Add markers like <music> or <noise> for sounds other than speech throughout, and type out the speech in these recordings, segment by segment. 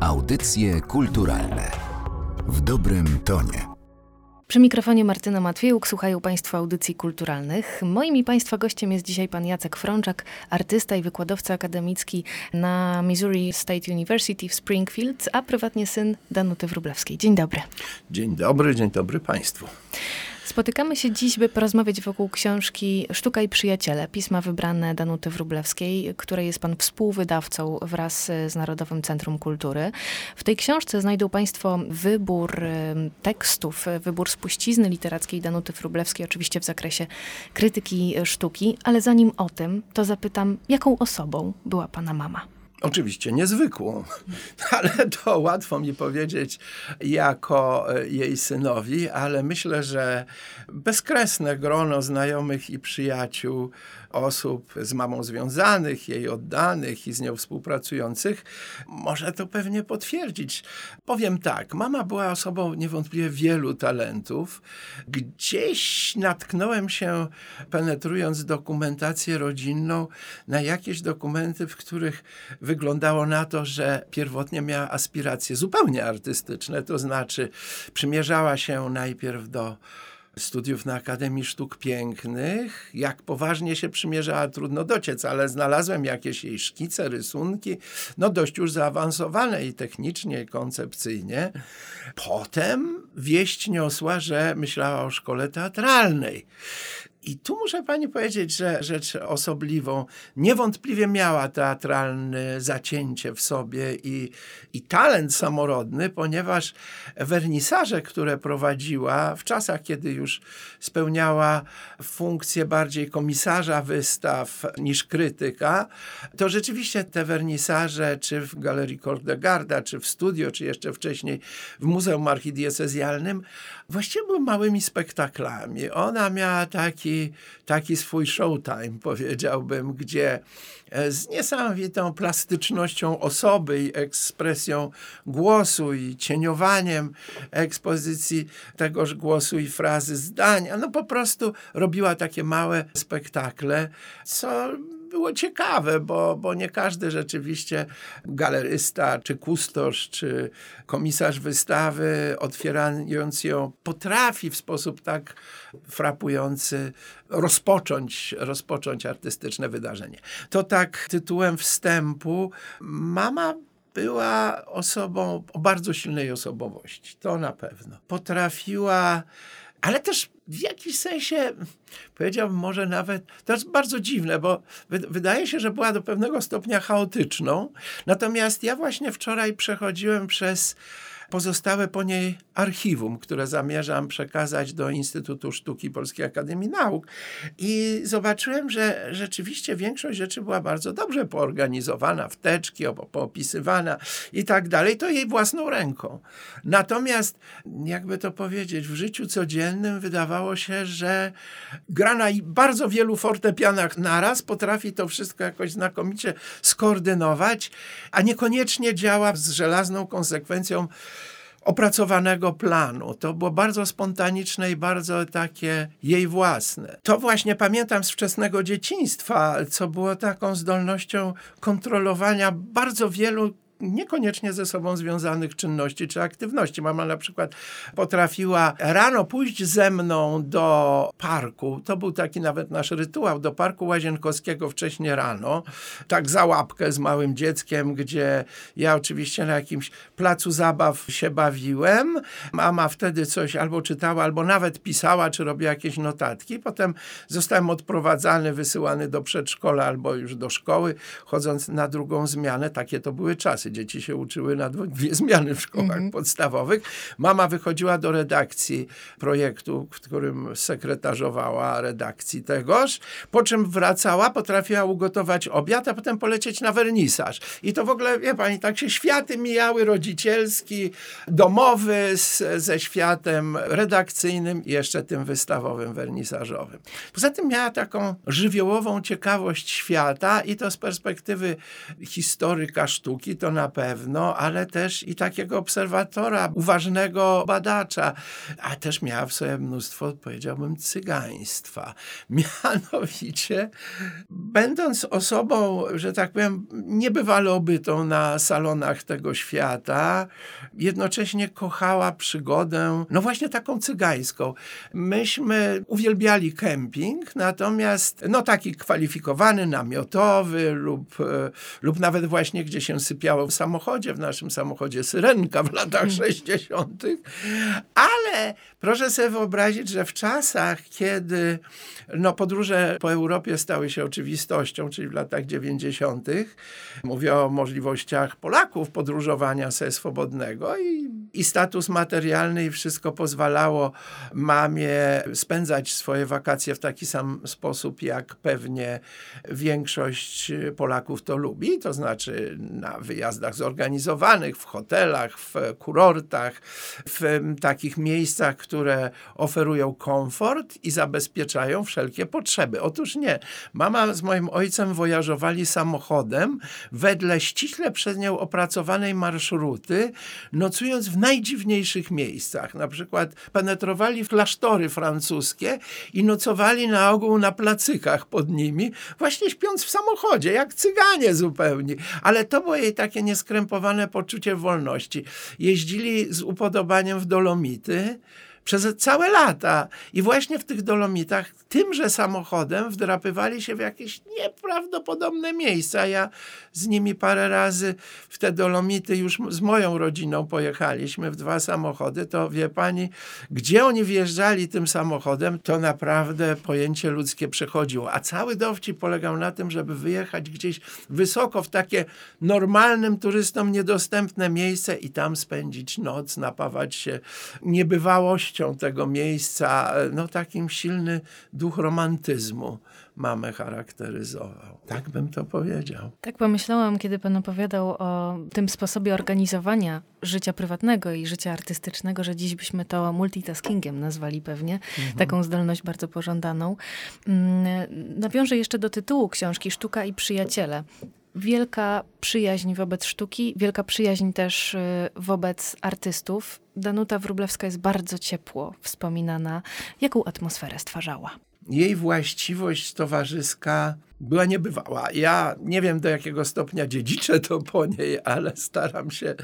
Audycje kulturalne w dobrym tonie. Przy mikrofonie Martyna Matwiejuk słuchają Państwo audycji kulturalnych. Moim i Państwa gościem jest dzisiaj pan Jacek Frączak, artysta i wykładowca akademicki na Missouri State University w Springfield, a prywatnie syn Danuty Wróblewskiej. Dzień dobry. Dzień dobry, dzień dobry Państwu. Spotykamy się dziś, by porozmawiać wokół książki Sztuka i Przyjaciele, pisma wybrane Danuty Wróblewskiej, której jest pan współwydawcą wraz z Narodowym Centrum Kultury. W tej książce znajdą państwo wybór tekstów, wybór spuścizny literackiej Danuty Wróblewskiej, oczywiście w zakresie krytyki sztuki, ale zanim o tym, to zapytam, jaką osobą była pana mama? Oczywiście niezwykłą, <laughs> ale to łatwo mi powiedzieć jako e, jej synowi, ale myślę, że bezkresne grono znajomych i przyjaciół osób z mamą związanych, jej oddanych i z nią współpracujących, może to pewnie potwierdzić. Powiem tak, mama była osobą niewątpliwie wielu talentów. Gdzieś natknąłem się, penetrując dokumentację rodzinną, na jakieś dokumenty, w których wyglądało na to, że pierwotnie miała aspiracje zupełnie artystyczne, to znaczy przymierzała się najpierw do studiów na Akademii Sztuk Pięknych. Jak poważnie się przymierzała, trudno dociec, ale znalazłem jakieś jej szkice, rysunki, no dość już zaawansowane i technicznie, i koncepcyjnie. Potem wieść niosła, że myślała o szkole teatralnej. I tu muszę pani powiedzieć, że rzecz osobliwą niewątpliwie miała teatralne zacięcie w sobie i, i talent samorodny, ponieważ wernisaże, które prowadziła w czasach, kiedy już spełniała funkcję bardziej komisarza wystaw niż krytyka, to rzeczywiście te wernisaże, czy w Galerii Kordegarda, czy w studio, czy jeszcze wcześniej w Muzeum Archidiecezjalnym, właściwie były małymi spektaklami. Ona miała taki taki, taki swój showtime, powiedziałbym, gdzie e, z niesamowitą plastycznością osoby i ekspresją głosu i cieniowaniem ekspozycji tegoż głosu i frazy zdania, no po prostu robiła takie małe spektakle, co było ciekawe, bo, bo nie każdy rzeczywiście galerysta, czy kustosz, czy komisarz wystawy, otwierając ją, potrafi w sposób tak frapujący rozpocząć, rozpocząć artystyczne wydarzenie. To tak tytułem wstępu. Mama była osobą o bardzo silnej osobowości. To na pewno. Potrafiła ale też w jakimś sensie, powiedziałbym może nawet, to jest bardzo dziwne, bo wydaje się, że była do pewnego stopnia chaotyczną. Natomiast ja właśnie wczoraj przechodziłem przez pozostałe po niej archiwum, które zamierzam przekazać do Instytutu Sztuki Polskiej Akademii Nauk. I zobaczyłem, że rzeczywiście większość rzeczy była bardzo dobrze poorganizowana, wteczki poopisywana i tak dalej. To jej własną ręką. Natomiast, jakby to powiedzieć, w życiu codziennym wydawało się, że gra na bardzo wielu fortepianach naraz, potrafi to wszystko jakoś znakomicie skoordynować, a niekoniecznie działa z żelazną konsekwencją opracowanego planu. To było bardzo spontaniczne i bardzo takie jej własne. To właśnie pamiętam z wczesnego dzieciństwa, co było taką zdolnością kontrolowania bardzo wielu niekoniecznie ze sobą związanych czynności czy aktywności. Mama na przykład potrafiła rano pójść ze mną do parku. To był taki nawet nasz rytuał, do parku Łazienkowskiego wcześnie rano, tak za łapkę z małym dzieckiem, gdzie ja oczywiście na jakimś placu zabaw się bawiłem. Mama wtedy coś albo czytała, albo nawet pisała, czy robiła jakieś notatki. Potem zostałem odprowadzany, wysyłany do przedszkola albo już do szkoły, chodząc na drugą zmianę. Takie to były czasy dzieci się uczyły na dwie zmiany w szkołach mhm. podstawowych. Mama wychodziła do redakcji projektu, w którym sekretarzowała redakcji tegoż, po czym wracała, potrafiła ugotować obiad, a potem polecieć na wernisaż. I to w ogóle, wie pani, tak się światy mijały, rodzicielski, domowy z, ze światem redakcyjnym i jeszcze tym wystawowym, wernisażowym. Poza tym miała taką żywiołową ciekawość świata i to z perspektywy historyka sztuki, to na pewno, ale też i takiego obserwatora, uważnego badacza, a też miała w sobie mnóstwo, powiedziałbym, cygaństwa. <laughs> Mianowicie, będąc osobą, że tak powiem, niebywale obytą na salonach tego świata, jednocześnie kochała przygodę, no właśnie taką cygańską. Myśmy uwielbiali kemping, natomiast no taki kwalifikowany, namiotowy lub, e, lub nawet właśnie gdzie się sypiało samochodzie, w naszym samochodzie Syrenka w latach mm. 60., ale proszę sobie wyobrazić, że w czasach, kiedy no, podróże po Europie stały się oczywistością, czyli w latach 90., mówię o możliwościach Polaków podróżowania se swobodnego i, i status materialny i wszystko pozwalało mamie spędzać swoje wakacje w taki sam sposób, jak pewnie większość Polaków to lubi, to znaczy na wyjazdach zorganizowanych, w hotelach, w kurortach, w takich miejscach, które oferują komfort i zabezpieczają wszelkie potrzeby. Otóż nie. Mama z moim ojcem wojażowali samochodem wedle ściśle przez nią opracowanej marszruty, nocując w najdziwniejszych miejscach. Na przykład penetrowali w klasztory francuskie i nocowali na ogół na placykach pod nimi, właśnie śpiąc w samochodzie, jak cyganie zupełnie. Ale to było jej takie nieskrępowane poczucie wolności. Jeździli z upodobaniem w Dolomity, przez całe lata. I właśnie w tych Dolomitach tymże samochodem wdrapywali się w jakieś nieprawdopodobne miejsca. Ja z nimi parę razy w te Dolomity już z moją rodziną pojechaliśmy w dwa samochody. To wie pani, gdzie oni wjeżdżali tym samochodem, to naprawdę pojęcie ludzkie przechodziło. A cały dowcip polegał na tym, żeby wyjechać gdzieś wysoko w takie normalnym turystom niedostępne miejsce i tam spędzić noc, napawać się niebywałością tego miejsca, no takim silny duch romantyzmu mamę charakteryzował. Tak bym to powiedział. Tak pomyślałam, kiedy pan opowiadał o tym sposobie organizowania życia prywatnego i życia artystycznego, że dziś byśmy to multitaskingiem nazwali pewnie, mhm. taką zdolność bardzo pożądaną. Mm, nawiążę jeszcze do tytułu książki Sztuka i przyjaciele wielka przyjaźń wobec sztuki, wielka przyjaźń też y, wobec artystów. Danuta Wróblewska jest bardzo ciepło wspominana. Jaką atmosferę stwarzała? Jej właściwość towarzyska była niebywała. Ja nie wiem do jakiego stopnia dziedziczę to po niej, ale staram się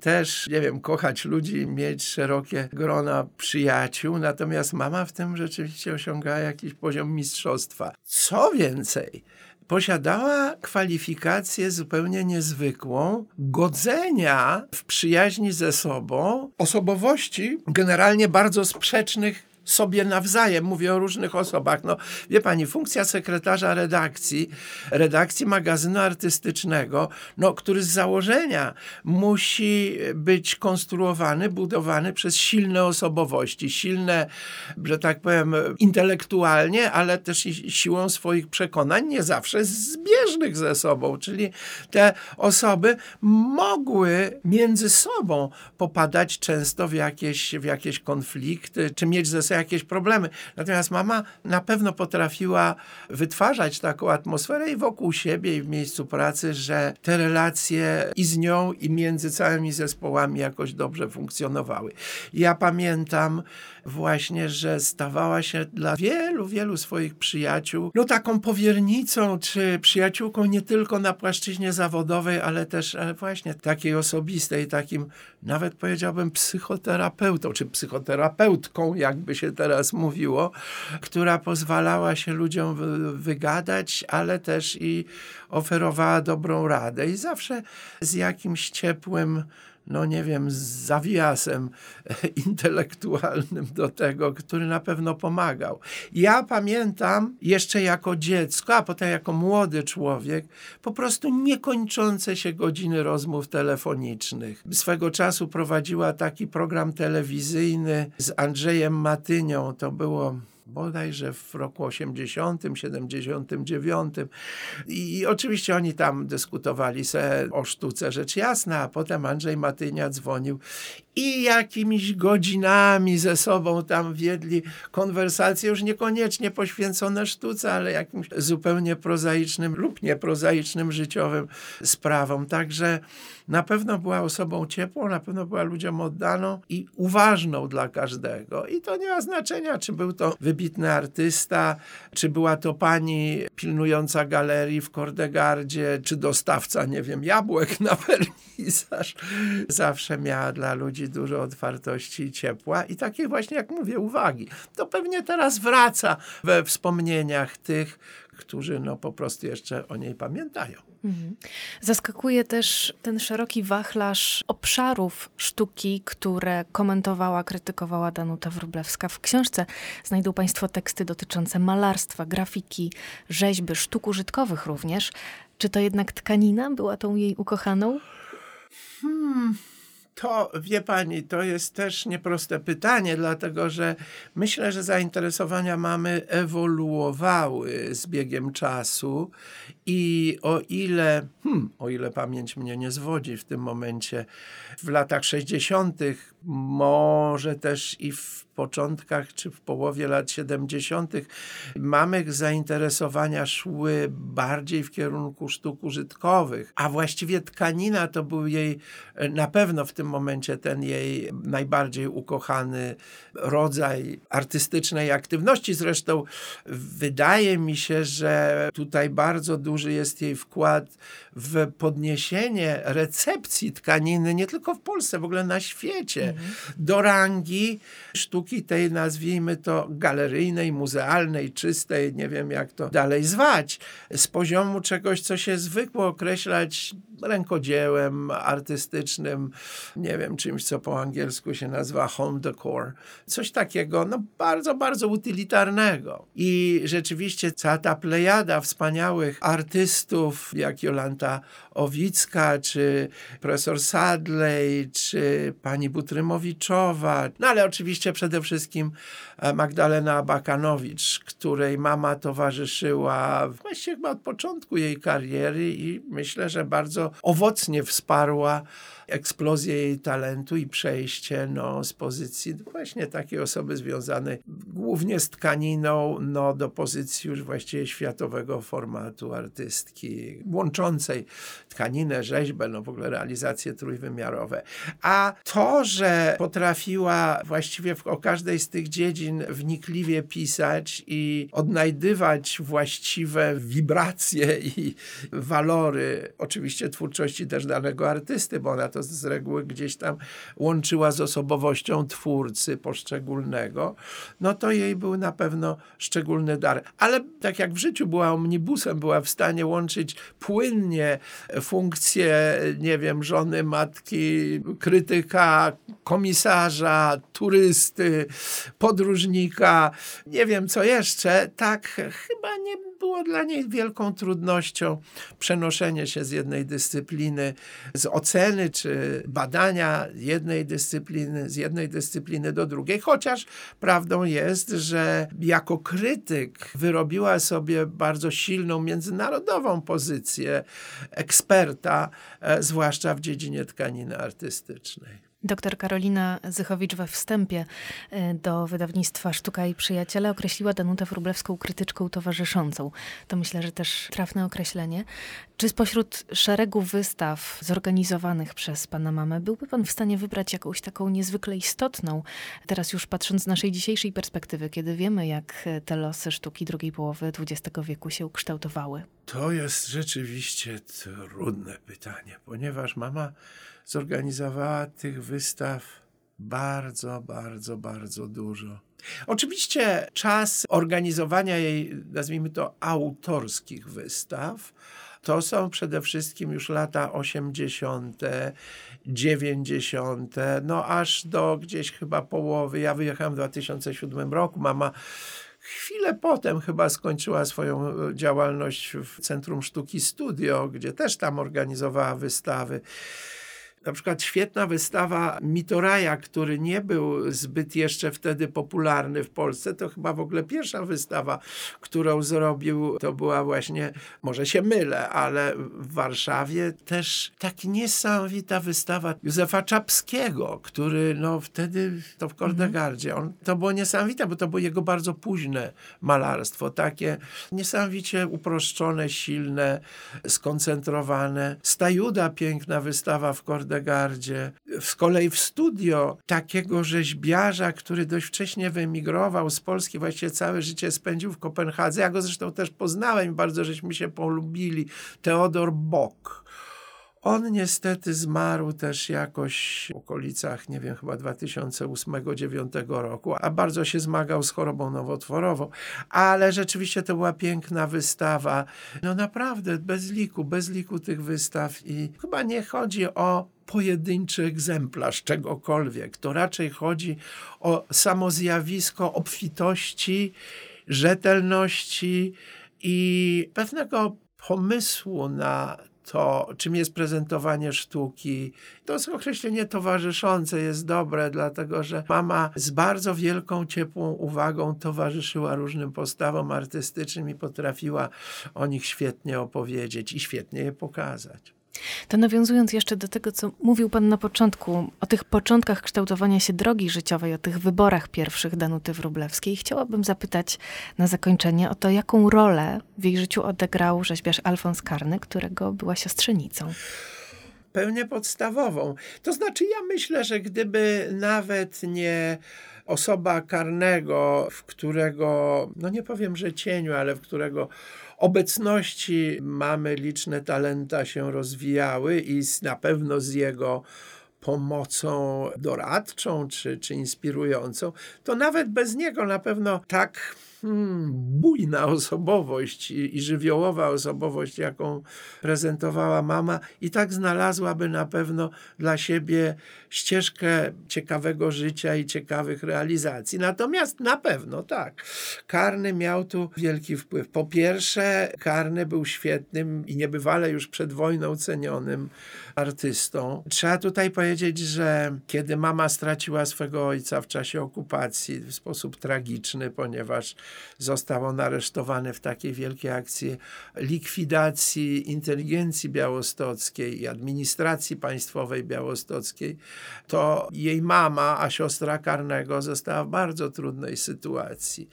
też, nie wiem, kochać ludzi, mieć szerokie grona przyjaciół. Natomiast mama w tym rzeczywiście osiągała jakiś poziom mistrzostwa. Co więcej, posiadała kwalifikację zupełnie niezwykłą godzenia w przyjaźni ze sobą osobowości generalnie bardzo sprzecznych sobie nawzajem. Mówię o różnych osobach. No, wie pani, funkcja sekretarza redakcji, redakcji magazynu artystycznego, no, który z założenia musi być konstruowany, budowany przez silne osobowości, silne, że tak powiem, intelektualnie, ale też siłą swoich przekonań, nie zawsze zbieżnych ze sobą. Czyli te osoby mogły między sobą popadać często w jakieś, w jakieś konflikty, czy mieć ze sobą jakieś problemy. Natomiast mama na pewno potrafiła wytwarzać taką atmosferę i wokół siebie, i w miejscu pracy, że te relacje i z nią, i między całymi zespołami jakoś dobrze funkcjonowały. Ja pamiętam właśnie, że stawała się dla wielu, wielu swoich przyjaciół no taką powiernicą, czy przyjaciółką nie tylko na płaszczyźnie zawodowej, ale też właśnie takiej osobistej, takim nawet powiedziałbym psychoterapeutą, czy psychoterapeutką, jakby się teraz mówiło, która pozwalała się ludziom wygadać, ale też i oferowała dobrą radę. I zawsze z jakimś ciepłym no nie wiem, z zawiasem <laughs> intelektualnym do tego, który na pewno pomagał. Ja pamiętam jeszcze jako dziecko, a potem jako młody człowiek, po prostu niekończące się godziny rozmów telefonicznych. Swego czasu prowadziła taki program telewizyjny z Andrzejem Matynią, to było bodajże w roku 80, 79. I, I oczywiście oni tam dyskutowali se o sztuce, rzecz jasna, a potem Andrzej Matynia dzwonił i jakimiś godzinami ze sobą tam wiedli konwersacje, już niekoniecznie poświęcone sztuce, ale jakimś zupełnie prozaicznym lub nieprozaicznym życiowym sprawom. Także na pewno była osobą ciepłą, na pewno była ludziom oddaną i uważną dla każdego. I to nie ma znaczenia, czy był to wybitny artysta, czy była to pani pilnująca galerii w Kordegardzie, czy dostawca, nie wiem, jabłek na <laughs> wernisaż. Zawsze miała dla ludzi dużo otwartości i ciepła i takiej właśnie, jak mówię, uwagi. To pewnie teraz wraca we wspomnieniach tych, którzy no po prostu jeszcze o niej pamiętają. Mhm. Zaskakuje też ten szeroki wachlarz obszarów sztuki, które komentowała, krytykowała Danuta Wróblewska. W książce znajdą Państwo teksty dotyczące malarstwa, grafiki, rzeźby, sztuk użytkowych również. Czy to jednak tkanina była tą jej ukochaną? Hmm. To, wie pani, to jest też nieproste pytanie, dlatego że myślę, że zainteresowania mamy ewoluowały z biegiem czasu i o ile, hmm, o ile pamięć mnie nie zwodzi w tym momencie, w latach 60., może też i w początkach czy w połowie lat 70. mamy zainteresowania szły bardziej w kierunku sztuk użytkowych, a właściwie tkanina to był jej na pewno w tym momencie ten jej najbardziej ukochany rodzaj artystycznej aktywności. Zresztą wydaje mi się, że tutaj bardzo duży jest jej wkład w podniesienie recepcji tkaniny nie tylko w Polsce, w ogóle na świecie. Do rangi sztuki tej, nazwijmy to, galeryjnej, muzealnej, czystej, nie wiem jak to dalej zwać, z poziomu czegoś, co się zwykło określać rękodziełem artystycznym, nie wiem, czymś, co po angielsku się nazywa home decor. Coś takiego, no bardzo, bardzo utylitarnego. I rzeczywiście cała ta plejada wspaniałych artystów, jak Jolanta Owicka, czy profesor Sadley, czy pani Butrymowiczowa, no ale oczywiście przede wszystkim e, Magdalena Bakanowicz, której mama towarzyszyła właściwie chyba od początku jej kariery i myślę, że bardzo owocnie wsparła eksplozję jej talentu i przejście no, z pozycji właśnie takiej osoby związanej głównie z tkaniną no, do pozycji już właściwie światowego formatu artystki, łączącej tkaninę, rzeźbę, no w ogóle realizacje trójwymiarowe. A to, że potrafiła właściwie w, o każdej z tych dziedzin wnikliwie pisać i odnajdywać właściwe wibracje i walory, oczywiście twórczości też danego artysty, bo ona to z reguły gdzieś tam łączyła z osobowością twórcy poszczególnego, no to jej był na pewno szczególny dar. Ale tak jak w życiu była omnibusem, była w stanie łączyć płynnie funkcje, nie wiem, żony, matki, krytyka, komisarza, turysty, podróżnika, nie wiem co jeszcze, tak chyba nie było dla niej wielką trudnością przenoszenie się z jednej dyscypliny, z oceny czy badania jednej dyscypliny, z jednej dyscypliny do drugiej. Chociaż prawdą jest, że jako krytyk wyrobiła sobie bardzo silną międzynarodową pozycję eksperta, e, zwłaszcza w dziedzinie tkaniny artystycznej. Doktor Karolina Zychowicz we wstępie e, do wydawnictwa Sztuka i Przyjaciele określiła Danutę Wróblewską krytyczką towarzyszącą. To myślę, że też trafne określenie. Czy spośród szeregu wystaw zorganizowanych przez pana mamę byłby pan w stanie wybrać jakąś taką niezwykle istotną, teraz już patrząc z naszej dzisiejszej perspektywy, kiedy wiemy, jak te losy sztuki drugiej połowy XX wieku się ukształtowały? To jest rzeczywiście trudne pytanie, ponieważ mama zorganizowała tych wystaw bardzo, bardzo, bardzo dużo. Oczywiście czas organizowania jej, nazwijmy to, autorskich wystaw, to są przede wszystkim już lata 80., 90., no aż do gdzieś chyba połowy. Ja wyjechałem w 2007 roku. Mama chwilę potem chyba skończyła swoją działalność w Centrum Sztuki Studio, gdzie też tam organizowała wystawy. Na przykład świetna wystawa Mitoraja, który nie był zbyt jeszcze wtedy popularny w Polsce, to chyba w ogóle pierwsza wystawa, którą zrobił, to była właśnie, może się mylę, ale w Warszawie też tak niesamowita wystawa Józefa Czapskiego, który no wtedy to w Kordegardzie, on, to było niesamowite, bo to było jego bardzo późne malarstwo, takie niesamowicie uproszczone, silne, skoncentrowane. Stajuda, piękna wystawa w Kordegardzie. Z kolei w studio takiego rzeźbiarza, który dość wcześnie wyemigrował z Polski, właściwie całe życie spędził w Kopenhadze. Ja go zresztą też poznałem, bardzo żeśmy się polubili. Teodor Bock on niestety zmarł też jakoś w okolicach, nie wiem, chyba 2008-2009 roku, a bardzo się zmagał z chorobą nowotworową. Ale rzeczywiście to była piękna wystawa. No naprawdę, bez liku, bez liku tych wystaw i chyba nie chodzi o pojedynczy egzemplarz czegokolwiek. To raczej chodzi o samo zjawisko obfitości, rzetelności i pewnego pomysłu na to, czym jest prezentowanie sztuki. To określenie towarzyszące jest dobre, dlatego że mama z bardzo wielką, ciepłą uwagą towarzyszyła różnym postawom artystycznym i potrafiła o nich świetnie opowiedzieć i świetnie je pokazać. To nawiązując jeszcze do tego, co mówił Pan na początku, o tych początkach kształtowania się drogi życiowej, o tych wyborach pierwszych Danuty Wróblewskiej, chciałabym zapytać na zakończenie o to, jaką rolę w jej życiu odegrał rzeźbiarz Alfons Karny, którego była siostrzenicą pełnie podstawową. To znaczy, ja myślę, że gdyby nawet nie osoba karnego, w którego, no nie powiem, że cieniu, ale w którego obecności mamy liczne talenta się rozwijały i na pewno z jego pomocą doradczą czy, czy inspirującą, to nawet bez niego na pewno tak hmm, bujna osobowość i, i żywiołowa osobowość, jaką prezentowała mama, i tak znalazłaby na pewno dla siebie ścieżkę ciekawego życia i ciekawych realizacji. Natomiast na pewno tak, Karny miał tu wielki wpływ. Po pierwsze, Karny był świetnym i niebywale już przed wojną cenionym artystą. Trzeba tutaj powiedzieć, że kiedy mama straciła swego ojca w czasie okupacji w sposób tragiczny, ponieważ został on aresztowany w takiej wielkiej akcji likwidacji inteligencji białostockiej i administracji państwowej białostockiej, to jej mama, a siostra Karnego została w bardzo trudnej sytuacji.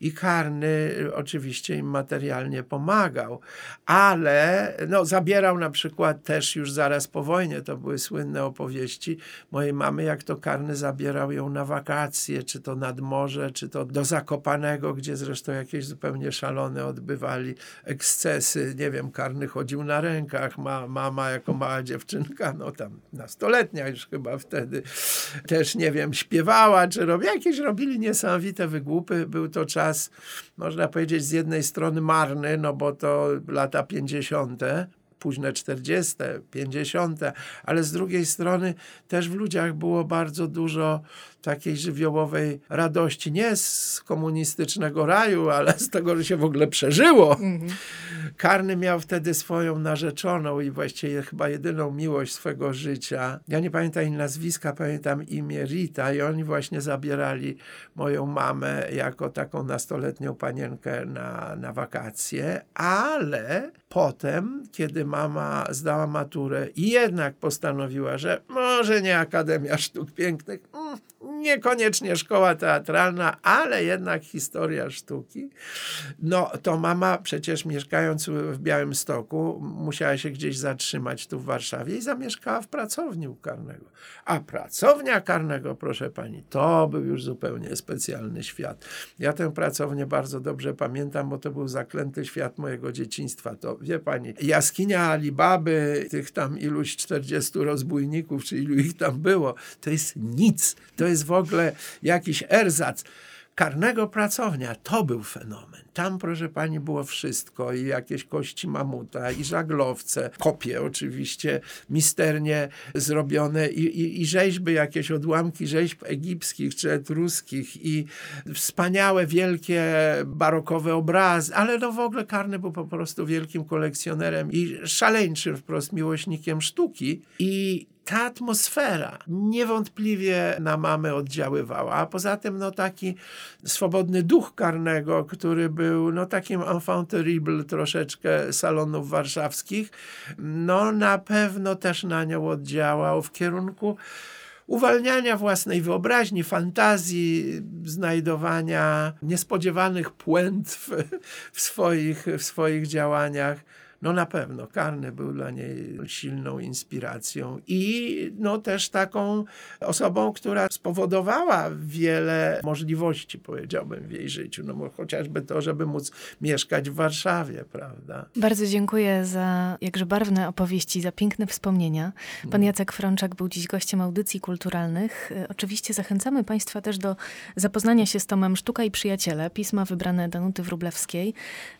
I Karny oczywiście im materialnie pomagał, ale no, zabierał na przykład też już zaraz po wojnie, to były słynne opowieści mojej mamy, jak to Karny zabierał ją na wakacje, czy to nad morze, czy to do Zakopanego, gdzie zresztą jakieś zupełnie szalone odbywali ekscesy. Nie wiem, Karny chodził na rękach, ma, mama jako mała dziewczynka, no tam nastoletnia już chyba wtedy, też nie wiem, śpiewała, czy robi, jakieś robili niesamowite wygłupy. Był to czas, można powiedzieć, z jednej strony marny, no bo to lata 50., późne 40., 50., ale z drugiej strony też w ludziach było bardzo dużo takiej żywiołowej radości, nie z komunistycznego raju, ale z tego, że się w ogóle przeżyło. Mhm. Karny miał wtedy swoją narzeczoną i właściwie chyba jedyną miłość swego życia. Ja nie pamiętam jej nazwiska, pamiętam imię Rita i oni właśnie zabierali moją mamę jako taką nastoletnią panienkę na, na wakacje, ale potem, kiedy mama zdała maturę i jednak postanowiła, że może nie Akademia Sztuk Pięknych, mm, niekoniecznie szkoła teatralna, ale jednak historia sztuki. No to mama przecież mieszkając w Białymstoku musiała się gdzieś zatrzymać tu w Warszawie i zamieszkała w pracowni u Karnego. A pracownia Karnego, proszę pani, to był już zupełnie specjalny świat. Ja tę pracownię bardzo dobrze pamiętam, bo to był zaklęty świat mojego dzieciństwa. To wie pani, jaskinia Alibaby, tych tam iluś 40 rozbójników, czy ilu ich tam było, to jest nic. To jest w ogóle jakiś erzac. Karnego pracownia to był fenomen. Tam, proszę pani, było wszystko. I jakieś kości mamuta, i żaglowce, kopie oczywiście, misternie zrobione. I, i, i rzeźby, jakieś odłamki rzeźb egipskich czy etruskich. I wspaniałe, wielkie, barokowe obrazy, ale no w ogóle Karny był po prostu wielkim kolekcjonerem i szaleńczym wprost miłośnikiem sztuki. I ta atmosfera niewątpliwie na mamy oddziaływała, a poza tym no taki swobodny duch karnego, który był no takim enfant terrible troszeczkę salonów warszawskich, no na pewno też na nią oddziałał w kierunku uwalniania własnej wyobraźni, fantazji, znajdowania niespodziewanych puent w, swoich, w swoich działaniach. No na pewno Karny był dla niej silną inspiracją i no też taką osobą, która spowodowała wiele możliwości, powiedziałbym, w jej życiu. No chociażby to, żeby móc mieszkać w Warszawie, prawda? Bardzo dziękuję za jakże barwne opowieści, za piękne wspomnienia. Pan mm. Jacek Frączak był dziś gościem audycji kulturalnych. Oczywiście zachęcamy Państwa też do zapoznania się z tomem Sztuka i Przyjaciele, pisma wybrane Danuty Wróblewskiej.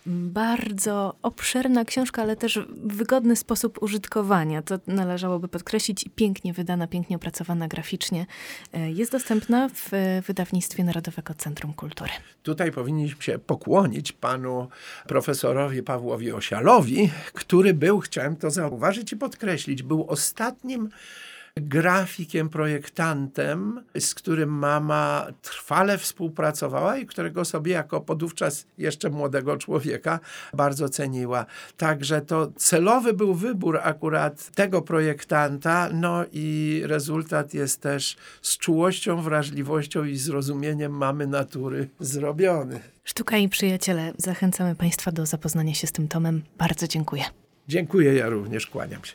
Bardzo obszerna książka książka, ale też wygodny sposób użytkowania. To należałoby podkreślić. Pięknie wydana, pięknie opracowana graficznie. E, jest dostępna w wydawnictwie Narodowego Centrum Kultury. Tutaj powinniśmy się pokłonić panu profesorowi Pawłowi Osialowi, który był, chciałem to zauważyć i podkreślić, był ostatnim grafikiem, projektantem, z którym mama trwale współpracowała i którego sobie jako podówczas jeszcze młodego człowieka bardzo ceniła. Także to celowy był wybór akurat tego projektanta, no i rezultat jest też z czułością, wrażliwością i zrozumieniem mamy natury zrobiony. Sztuka i przyjaciele, zachęcamy Państwa do zapoznania się z tym tomem. Bardzo dziękuję. Dziękuję, ja również kłaniam się.